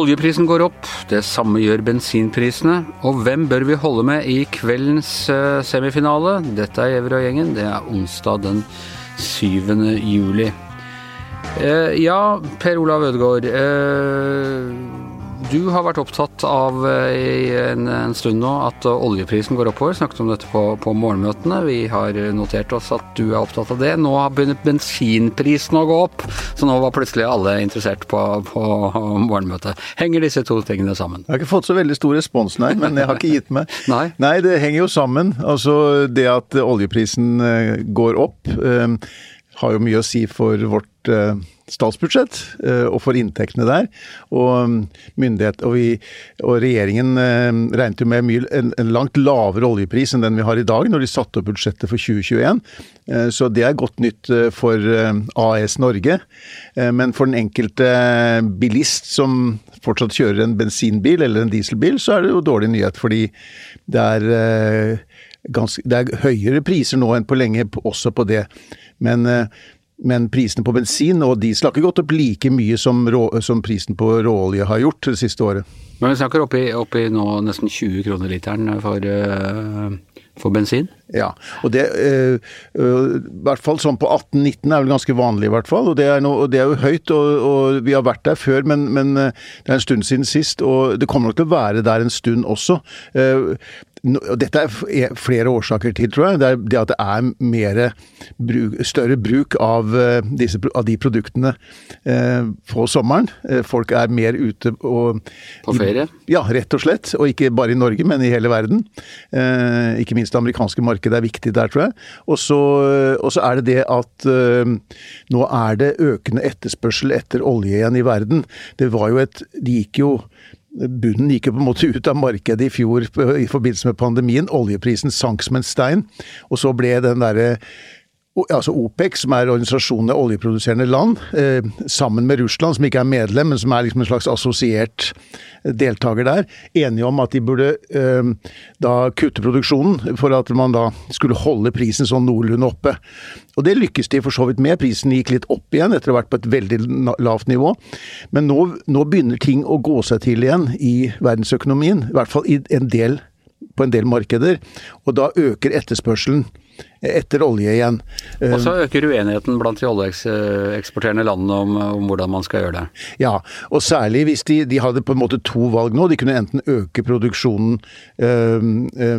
Oljeprisen går opp, det samme gjør bensinprisene. Og hvem bør vi holde med i kveldens eh, semifinale? Dette er Gjever og gjengen. Det er onsdag den 7. juli. Eh, ja, Per Olav Ødegaard. Eh, du har vært opptatt av eh, i en, en, stund nå at oljeprisen går oppover. Snakket om dette på, på, morgenmøtene. Vi har notert oss at du er opptatt av det. Nå har begynt bensinprisen å gå opp, så nå var plutselig alle interessert på, på morgenmøtet. Henger disse to tingene sammen? Jeg har ikke fått så veldig stor respons, nei. Men jeg har ikke gitt meg. nei. nei, det henger jo sammen. Altså det at oljeprisen eh, går opp, eh, har jo mye å si for vårt statsbudsjett eh, og for inntektene der. Og mm, myndighet og, vi, og regjeringen eh, regnet jo med mye, en, en, langt lavere oljepris enn den vi har i dag, når de satte opp budsjettet for 2021. Eh, så det er godt nytt for AS Norge. Men for den enkelte bilist som fortsatt kjører en bensinbil eller en dieselbil, så er det jo dårlig nyhet, fordi det er Ganske, det er høyere priser nå enn på lenge også på det. Men men prisene på bensin og diesel har ikke gått opp like mye som, rå, som prisen på råolje har gjort det siste året. Men vi snakker oppi, oppi nå nesten 20 kroner literen for, uh, for bensin? Ja, og det uh, uh, i hvert fall sånn på 18-19 er vel ganske vanlig, i hvert fall. Og det er, noe, og det er jo høyt, og, og, vi har vært der før, men, men, det er en stund siden sist. Og det kommer nok til å være der en stund også. Dette er flere årsaker til, tror jeg. Det er det at det er mere, bruk, større bruk av, eh, disse, av de produktene eh, på sommeren. Eh, folk er mer ute og På ferie? Ja, rett og slett. Og ikke bare i Norge, men i hele verden. Eh, ikke minst det amerikanske markedet er viktig der, tror jeg. Og så, og så er det det at eh, nå er det økende etterspørsel etter olje igjen i verden. Det var jo et De gikk jo Bunnen gikk jo på en måte ut av markedet i fjor i forbindelse med pandemien. Oljeprisen sank som en stein. Og så ble den derre altså OPEC, som er organisasjonen av oljeproduserende land, eh, sammen med Russland, som ikke er medlem, men som er liksom en slags assosiert deltaker der, enige om at de burde eh, da kutte produksjonen for at man da skulle holde prisen sånn noenlunde oppe. Og det lykkes de for så vidt med. Prisen gikk litt opp igjen etter å ha vært på et veldig lavt nivå. Men nå, nå begynner ting å gå seg til igjen i verdensøkonomien, i hvert fall i en del, på en del markeder. Og da øker etterspørselen etter olje igjen. Og så øker uenigheten blant de oljeeksporterende landene om, om, hvordan man skal gjøre det. Ja, og særlig hvis de, de, hadde på en måte to valg nå. De kunne enten øke produksjonen øh,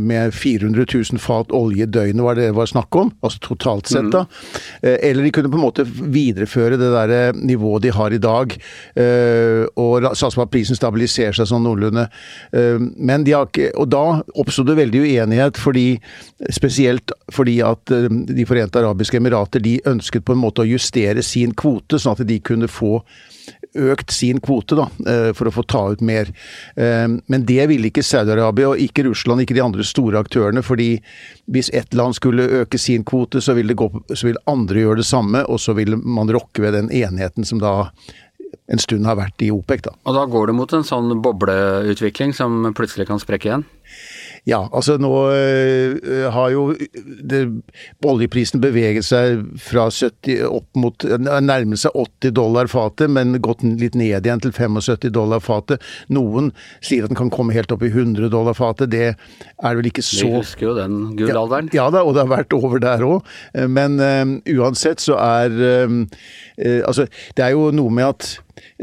med 400 000 fat olje døgnet, var det det var snakk om, altså totalt sett da. Mm. Eller de kunne på en måte videreføre det der nivået de har i dag, øh, og satse på at prisen stabiliserer seg sånn noenlunde. Men de har ikke Og da oppsto det veldig uenighet, fordi spesielt fordi at eh, De forente arabiske emirater de ønsket på en måte å justere sin kvote, sånn at de kunne få økt sin kvote da, eh, for å få ta ut mer. Eh, men det ville ikke Saudi-Arabia, og ikke Russland, ikke de andre store aktørene. fordi hvis ett land skulle øke sin kvote, så ville, gå, så ville andre gjøre det samme, og så ville man rokke ved den enigheten som da en stund har vært i OPEC. Da. Og da går det mot en sånn bobleutvikling som plutselig kan sprekke igjen? Ja, altså nå øh, har jo det, oljeprisen beveget seg fra 70 opp mot Nærmer seg 80 dollar fatet, men gått litt ned igjen til 75 dollar fatet. Noen sier at den kan komme helt opp i 100 dollar fatet. Det er vel ikke så Vi husker jo den gullalderen. Ja, ja da, og det har vært over der òg. Men øh, uansett så er øh, Altså, det er jo noe med at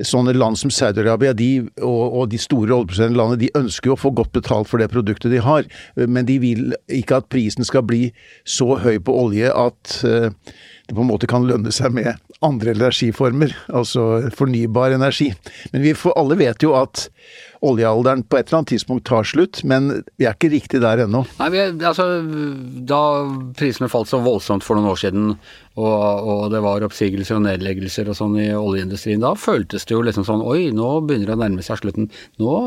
sånne land som Saudi-Arabia og, og, de store oljeproduserende landene de ønsker jo å få godt betalt for det produktet de har, men de vil ikke at prisen skal bli så høy på olje at uh, det på en måte kan lønne seg med andre energiformer, altså fornybar energi. Men vi alle vet jo at oljealderen på et eller annet tidspunkt tar slutt, men vi er ikke riktig der ennå. Nei, vi, altså, Da prisene falt så voldsomt for noen år siden, og, og, det var oppsigelser og nedleggelser og sånn i oljeindustrien, da føltes det jo liksom sånn oi, nå begynner det å nærme seg slutten. Nå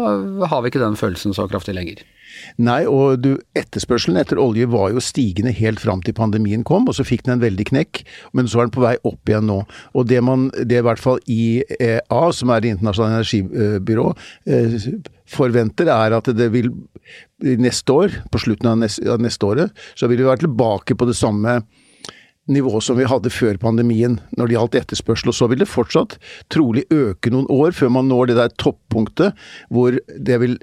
har vi ikke den følelsen så kraftig lenger. Nei, og du, etterspørselen etter olje var jo stigende helt fram til pandemien kom, og så fikk den en veldig knekk, men så er den på vei opp igjen nå. Og det man, det i hvert fall IEA, som er Det internasjonale energibyrå, eh, forventer, er at det vil neste år, på slutten av neste, av neste året, så vil vi være tilbake på det samme nivået som vi hadde før pandemien når det gjaldt etterspørsel. Og så vil det fortsatt trolig øke noen år før man når det der toppunktet hvor det vil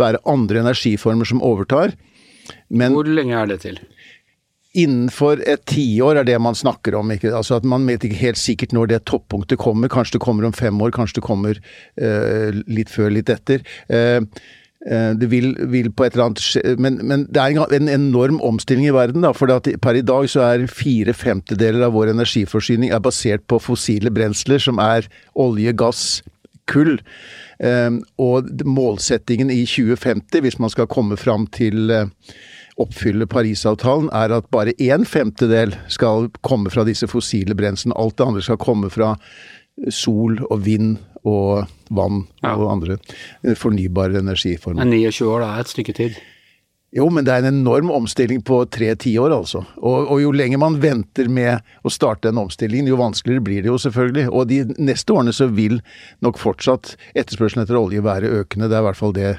være andre energiformer som overtar. Men Hvor lenge er det til? Innenfor et tiår er det man snakker om. Ikke? Altså at Man vet ikke helt sikkert når det toppunktet kommer. Kanskje det kommer om fem år, kanskje det kommer uh, litt før, litt etter. Uh, det vil, vil, på et eller annet men, men, det er en enorm omstilling i verden. For per i dag så er fire femtedeler av vår energiforsyning er basert på fossile brensler, som er olje, gass, kull. Og målsettingen i 2050, hvis man skal komme fram til oppfylle Parisavtalen, er at bare en femtedel skal komme fra disse fossile brenslene. Alt det andre skal komme fra sol og vind og vann ja. og andre fornybare energiformer. Men 29 år, da er et stykke tid? Jo, men det er en enorm omstilling på tre tiår, altså. Og, og, jo lenger man venter med å starte den omstillingen, jo vanskeligere blir det jo selvfølgelig. Og de neste årene så vil nok fortsatt etterspørselen etter olje være økende. Det er i hvert fall det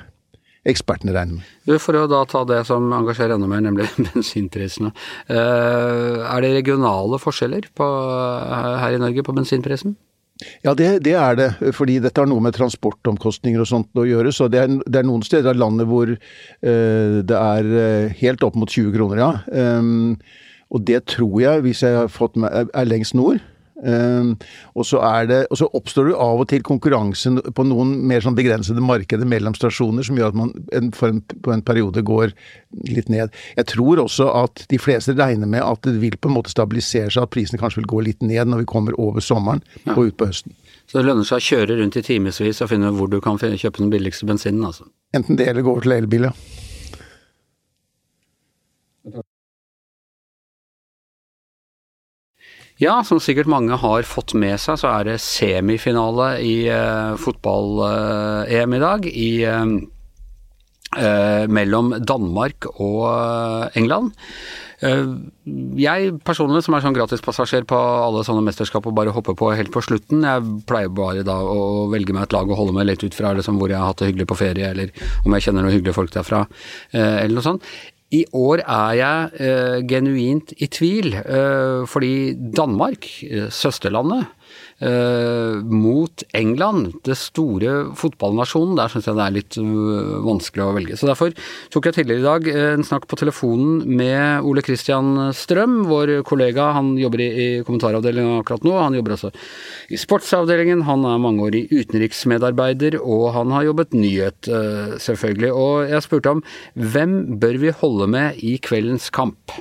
ekspertene regner med. For å da ta det som engasjerer enda mer, nemlig bensinprisene. Eh, er det regionale forskjeller på, eh, her i Norge på bensinprisen? Ja, det, det, er det. Fordi dette har noe med transportomkostninger og sånt å gjøre. Så det er, det er noen steder av landet hvor uh, det er helt opp mot 20 kroner, ja. Um, og det tror jeg, hvis jeg har fått med, er lengst nord. Ehm, og så, det, og så oppstår det av og til konkurranse på noen mer sånn begrensede markeder mellom stasjoner, som gjør at man en, en, på en periode går litt ned. Jeg tror også at de fleste regner med at det vil på en måte stabilisere seg, at prisene kanskje vil gå litt ned når vi kommer over sommeren ja. og ut på høsten. Så det lønner seg å kjøre rundt i timevis og finne hvor du kan kjøpe den billigste bensinen, altså? Enten det eller gå over til elbil, ja. Ja, som sikkert mange har fått med seg, så er det semifinale i uh, fotball-EM uh, i dag. I, uh, mellom Danmark og England. Jeg personlig, som er sånn gratispassasjer på alle sånne mesterskap og bare hopper på helt på slutten, jeg pleier bare da å velge meg et lag og holde meg litt ut fra liksom hvor jeg har hatt det hyggelig på ferie, eller om jeg kjenner noen hyggelige folk derfra, eller noe sånt. I år er jeg eh, genuint i tvil, eh, fordi Danmark, eh, søsterlandet, mot England, det store fotballnasjonen. Der syns jeg det er litt uh, vanskelig å velge. Så Derfor tok jeg tidligere i dag en snakk på telefonen med Ole Christian Strøm, vår kollega. Han jobber i, kommentaravdelingen akkurat nå. Han jobber også i sportsavdelingen. Han er mangeårig utenriksmedarbeider, og han har jobbet nyhet, selvfølgelig. Og jeg spurte om hvem bør vi holde med i kveldens kamp?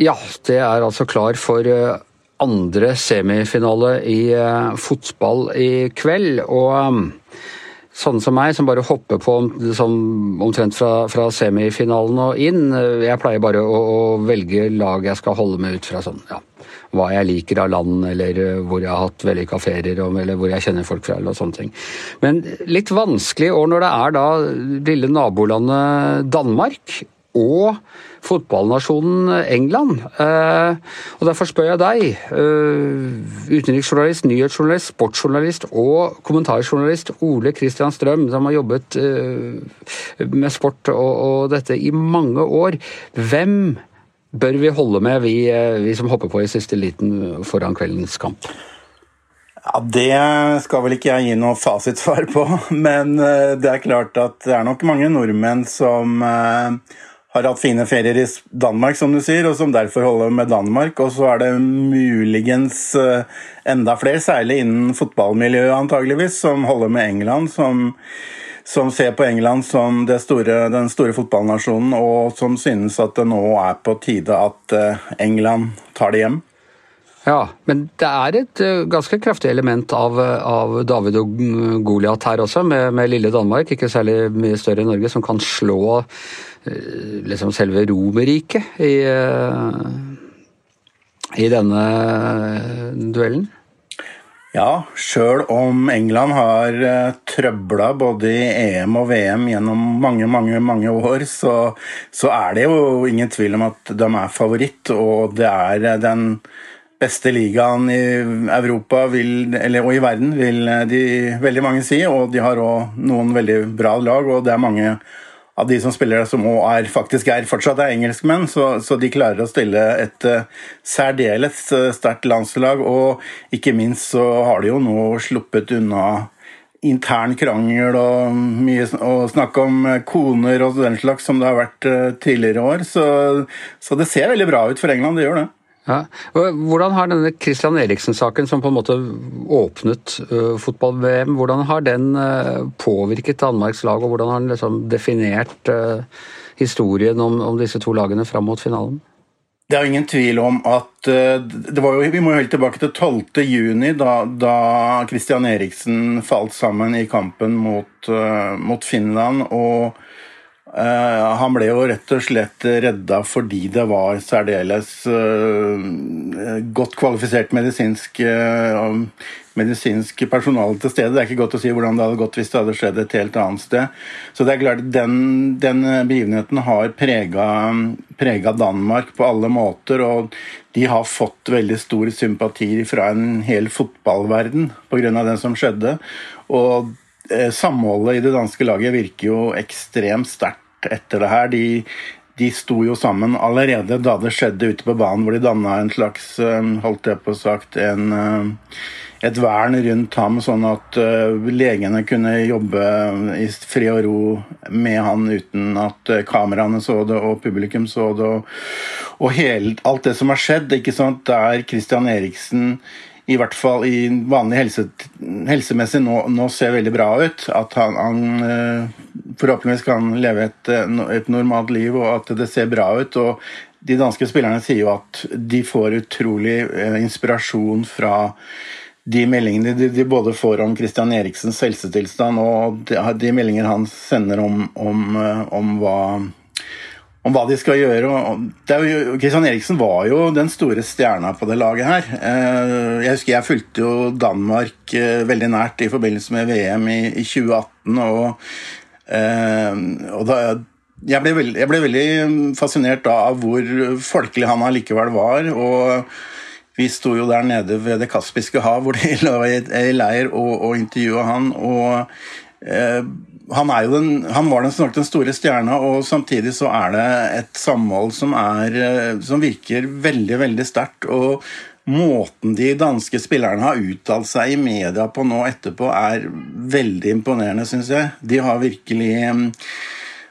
Ja, det er altså klar for eh, andre semifinale i eh, fotball i kveld. Og um, sånne som meg, som bare hopper på sånn, omtrent fra, fra, semifinalen og inn, eh, jeg pleier bare å, å, velge lag jeg skal holde med ut fra sånn, ja, hva jeg liker av land, eller hvor jeg har hatt vellykka ferier, eller hvor jeg kjenner folk fra, eller sånne ting. Men litt vanskelig år når det er da lille nabolandet Danmark og fotballnasjonen England. Eh, og Derfor spør jeg deg, eh, utenriksjournalist, nyhetsjournalist, sportsjournalist og kommentarjournalist Ole Kristian Strøm, som har jobbet eh, med sport og dette i mange år. Hvem bør vi holde med, vi, vi som hopper på i siste liten foran kveldens kamp? Ja, Det skal vel ikke jeg gi noe fasitsvar på, men det er klart at det er nok mange nordmenn som har hatt fine ferier i Danmark, som du sier, og som derfor holder med Danmark. Og så er det muligens eh, enda flere, særlig innen fotballmiljøet antageligvis, som holder med England. som som ser på England som store, den store fotballnasjonen, og som synes at det nå er på tide at eh, England tar det hjem. Ja, men det er et eh, ganske kraftig element av, av David og Goliat her også, med, med, lille Danmark, ikke særlig mye større enn Norge, som kan slå Eh, liksom selve Romerriket i, eh, i denne duellen? Ja, sjøl om England har trøbla både i EM og VM gjennom mange mange, mange år, så, så, er det jo ingen tvil om at de er favoritt. Og det er den beste ligaen i Europa vil, eller, og i verden, vil de veldig mange si. Og de har òg noen veldig bra lag, og det er mange av de som spiller som er, faktisk er fortsatt er engelskmenn, så, så, de klarer å stille et uh, særdeles uh, sterkt landslag. Og ikke minst så har de jo nå sluppet unna intern krangel og mye og snakk om eh, koner og den slags som det har vært uh, tidligere år. Så, så det ser veldig bra ut for England, det gjør det. Ja. Hvordan har denne Christian Eriksen-saken, som på en måte åpnet uh, fotball-VM, hvordan har den uh, påvirket Danmarks lag, og hvordan har den liksom definert uh, historien om, om, disse to lagene fram mot finalen? Det er ingen tvil om at det var jo, Vi må helt tilbake til 12. juni, da, da Christian Eriksen falt sammen i kampen mot, mot Finland. og han ble jo rett og slett redda fordi det var særdeles uh, godt kvalifisert medisinsk, uh, medisinsk personale til stede. Det er ikke godt å si hvordan det hadde gått hvis det hadde skjedd et helt annet sted. Så det er klart Den, den begivenheten har prega Danmark på alle måter. og de har fått veldig stor sympati fra en hel fotballverden pga. det som skjedde. Og Eh, samholdet i det danske laget virker jo ekstremt sterkt etter det her. De, de sto jo sammen allerede da det skjedde ute på banen, hvor de danna en slags eh, holdt jeg på sagt, en, eh, et vern rundt ham, sånn at legene kunne jobbe i fred og ro med han uten at kameraene så det og publikum så det. Og, og hele, alt det som har skjedd, ikke sant, der Christian Eriksen i hvert fall i vanlig helse, helsemessig nå, nå, ser veldig bra ut. At han, han eh, forhåpentligvis kan leve et, eh, et, normalt liv, og at det ser bra ut. og De danske spillerne sier jo at de får utrolig eh, inspirasjon fra de meldingene de, de, både får om Christian Eriksens helsetilstand, og de, de meldinger han sender om, om, om hva om hva de skal gjøre. Jo, Christian Eriksen var jo den store stjerna på det laget her. Eh, jeg husker jeg fulgte jo Danmark eh, veldig nært i forbindelse med VM i, 2018. Og, eh, og da, jeg, ble veldig, jeg ble veldig fascinert da av hvor folkelig han allikevel var. og vi sto jo der nede ved Det kaspiske hav, hvor de lå i leir og, og intervjua han. og han, den, han, var den, nok den store stjerna, og samtidig så er det et samhold som, er, eh, som virker veldig, veldig sterkt. Og måten de danske spillerne har uttalt seg i media på nå etterpå, er veldig imponerende, syns jeg. De har virkelig eh,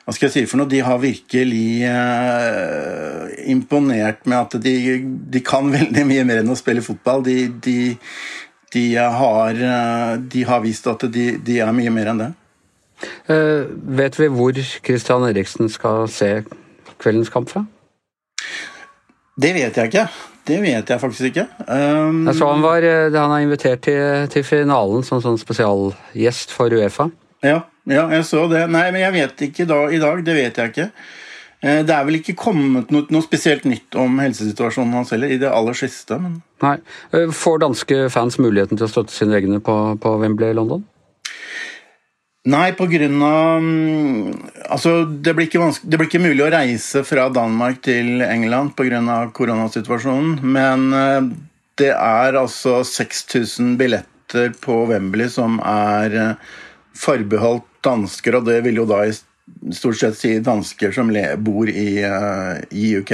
hva skal jeg si for noe, De har virkelig eh, imponert med at de, de, kan veldig mye mer enn å spille fotball. De, de, de har, eh, har, vist at de, er mye mer enn det. Uh, vet vi hvor Christian Eriksen skal se kveldens kamp fra? Det vet jeg ikke. Det vet jeg faktisk ikke. Um, jeg så han var eh, han er invitert til, til finalen som sånn spesialgjest for Uefa. Ja, ja, jeg så det. Nei, men jeg vet ikke da, i dag. Det vet jeg ikke. Eh, det er vel ikke kommet noe, noe, spesielt nytt om helsesituasjonen hans heller, i det aller siste. Men... Nei. Får danske fans muligheten til å støtte sine egne på, på Wembley i London? Nei, på grunn av mm, Altså, det blir, det blir, ikke mulig å reise fra Danmark til England pga. koronasituasjonen. Men eh, det er altså 6000 billetter på Wembley som er eh, forbeholdt dansker, og det vil jo da i stort sett si dansker som bor i, eh, i UK.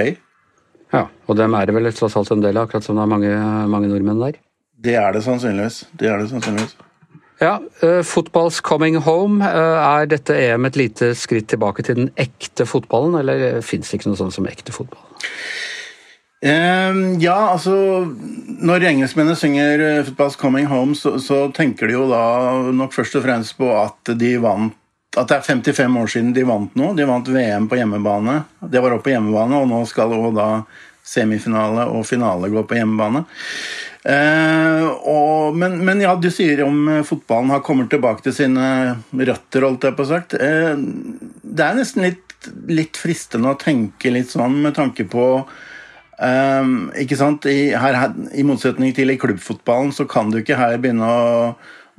Ja, og dem er det vel tross alt en del av, akkurat som det er mange, mange nordmenn der? Det er det sannsynligvis. Det er det sannsynligvis. Ja, uh, Football's coming home. Uh, er dette EM et lite skritt tilbake til den ekte fotballen, eller fins det ikke noe sånt som ekte fotball? Uh, ja, altså Når engelskmennene synger 'Football's coming home', så, så, tenker de jo da nok først og fremst på at de vant at det er 55 år siden de vant noe. De vant VM på hjemmebane. Det var oppe på hjemmebane, og nå skal også da semifinale og finale gå på hjemmebane. Eh, og, men, men, ja, du sier om eh, fotballen har kommet tilbake til sine røtter, holdt jeg på sagt. Eh, det er nesten litt, litt, fristende å tenke litt sånn med tanke på eh, ikke sant? I, her, I motsetning til i klubbfotballen så kan du ikke her begynne å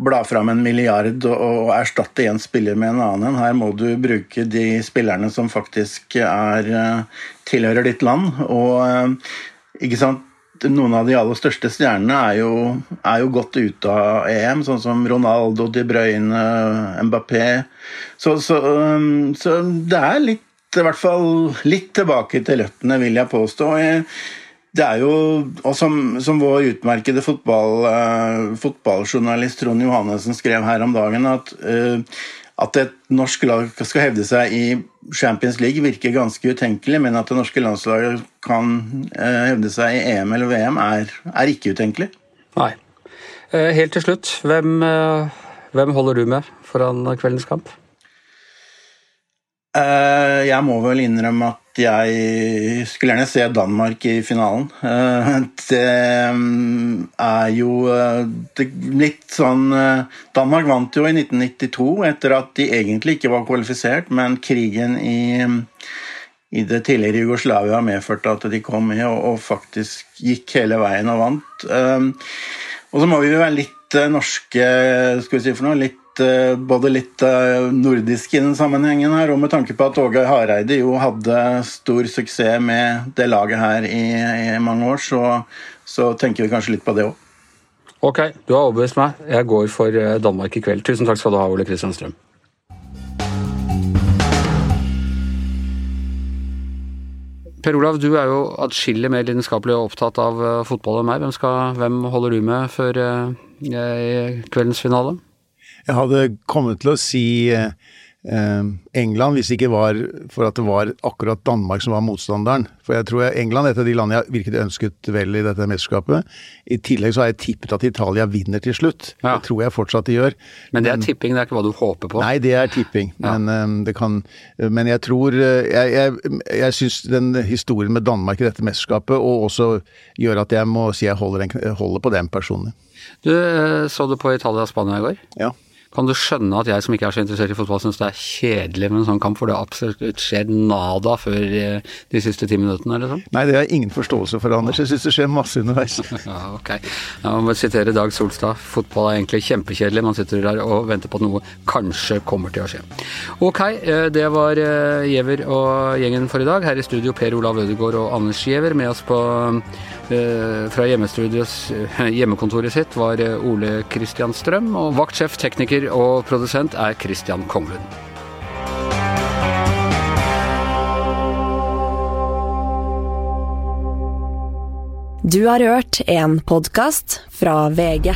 bla fram en milliard og, og erstatte én spiller med en annen. Her må du bruke de spillerne som faktisk er, eh, tilhører ditt land. Og ikke sant? Noen av de aller største stjernene er jo, er jo godt ut av EM, sånn som Ronaldo, De Bruyne, Mbappé. Så, så, um, så det er litt, i hvert fall litt tilbake til røttene, vil jeg påstå. Det er jo, og som, som vår utmerkede fotball, uh, fotballjournalist Trond Johannessen skrev her om dagen, at uh, at et norsk lag skal hevde seg i Champions League virker ganske utenkelig, men at det norske landslaget kan eh, hevde seg i EM eller VM, er, er ikke utenkelig. Nei. Eh, helt til slutt, hvem, eh, hvem holder du med foran kveldens kamp? Jeg må vel innrømme at jeg skulle gjerne se Danmark i finalen. Eh, det mm, er jo eh, litt sånn eh, Danmark vant jo i 1992 etter at de egentlig ikke var kvalifisert, men krigen i, i det tidligere Jugoslavia medførte at de kom med og, faktisk gikk hele veien og vant. Og så må vi jo være litt norske, skal vi si for noe, litt Eh, både litt eh, nordisk i den sammenhengen her, og med tanke på at Åge Hareide jo hadde stor suksess med det laget her i, i mange år, så, så, tenker vi kanskje litt på det òg. Ok, du har overbevist meg. Jeg går for eh, Danmark i kveld. Tusen takk skal du ha, Ole Kristian Strøm. Per Olav, du er jo atskillig mer lidenskapelig og opptatt av fotball enn meg. Hvem, skal, hvem holder du med før kveldens finale? Jeg hadde kommet til å si eh, England hvis det ikke var for at det var akkurat Danmark som var motstanderen. For jeg tror England er et av de landene jeg virkelig ønsket vel i dette mesterskapet. I tillegg så har jeg tippet at Italia vinner til slutt. Ja. Det tror jeg fortsatt de gjør. Men det er tipping, det er ikke hva du håper på? Nei, det er tipping. Ja. Men, um, det kan, men jeg tror eh, Jeg, jeg, jeg syns den historien med Danmark i dette mesterskapet og også gjør at jeg må si jeg holder, en, holder på den personlig. Du, eh, så du på Italia-Spania i går? Ja. Kan du skjønne at jeg som ikke er så interessert i fotball, syns det er kjedelig med en sånn kamp, for det har absolutt skjedd nada før eh, de siste ti minuttene, eller sånn? Nei, det har jeg ingen forståelse for, Anders. Jeg syns det skjer masse underveis. ja, ok. Jeg må sitere Dag Solstad. Fotball er egentlig kjempekjedelig. Man sitter der og venter på at noe kanskje kommer til å skje. Ok, eh, det var eh, Giæver og gjengen for i dag. Her i studio Per Olav Ødegaard og Anders Giæver. Med oss på fra hjemmekontoret sitt var Ole Kristian Strøm, og vaktsjef, tekniker og produsent er Christian Konglund. Du har hørt en podkast fra VG.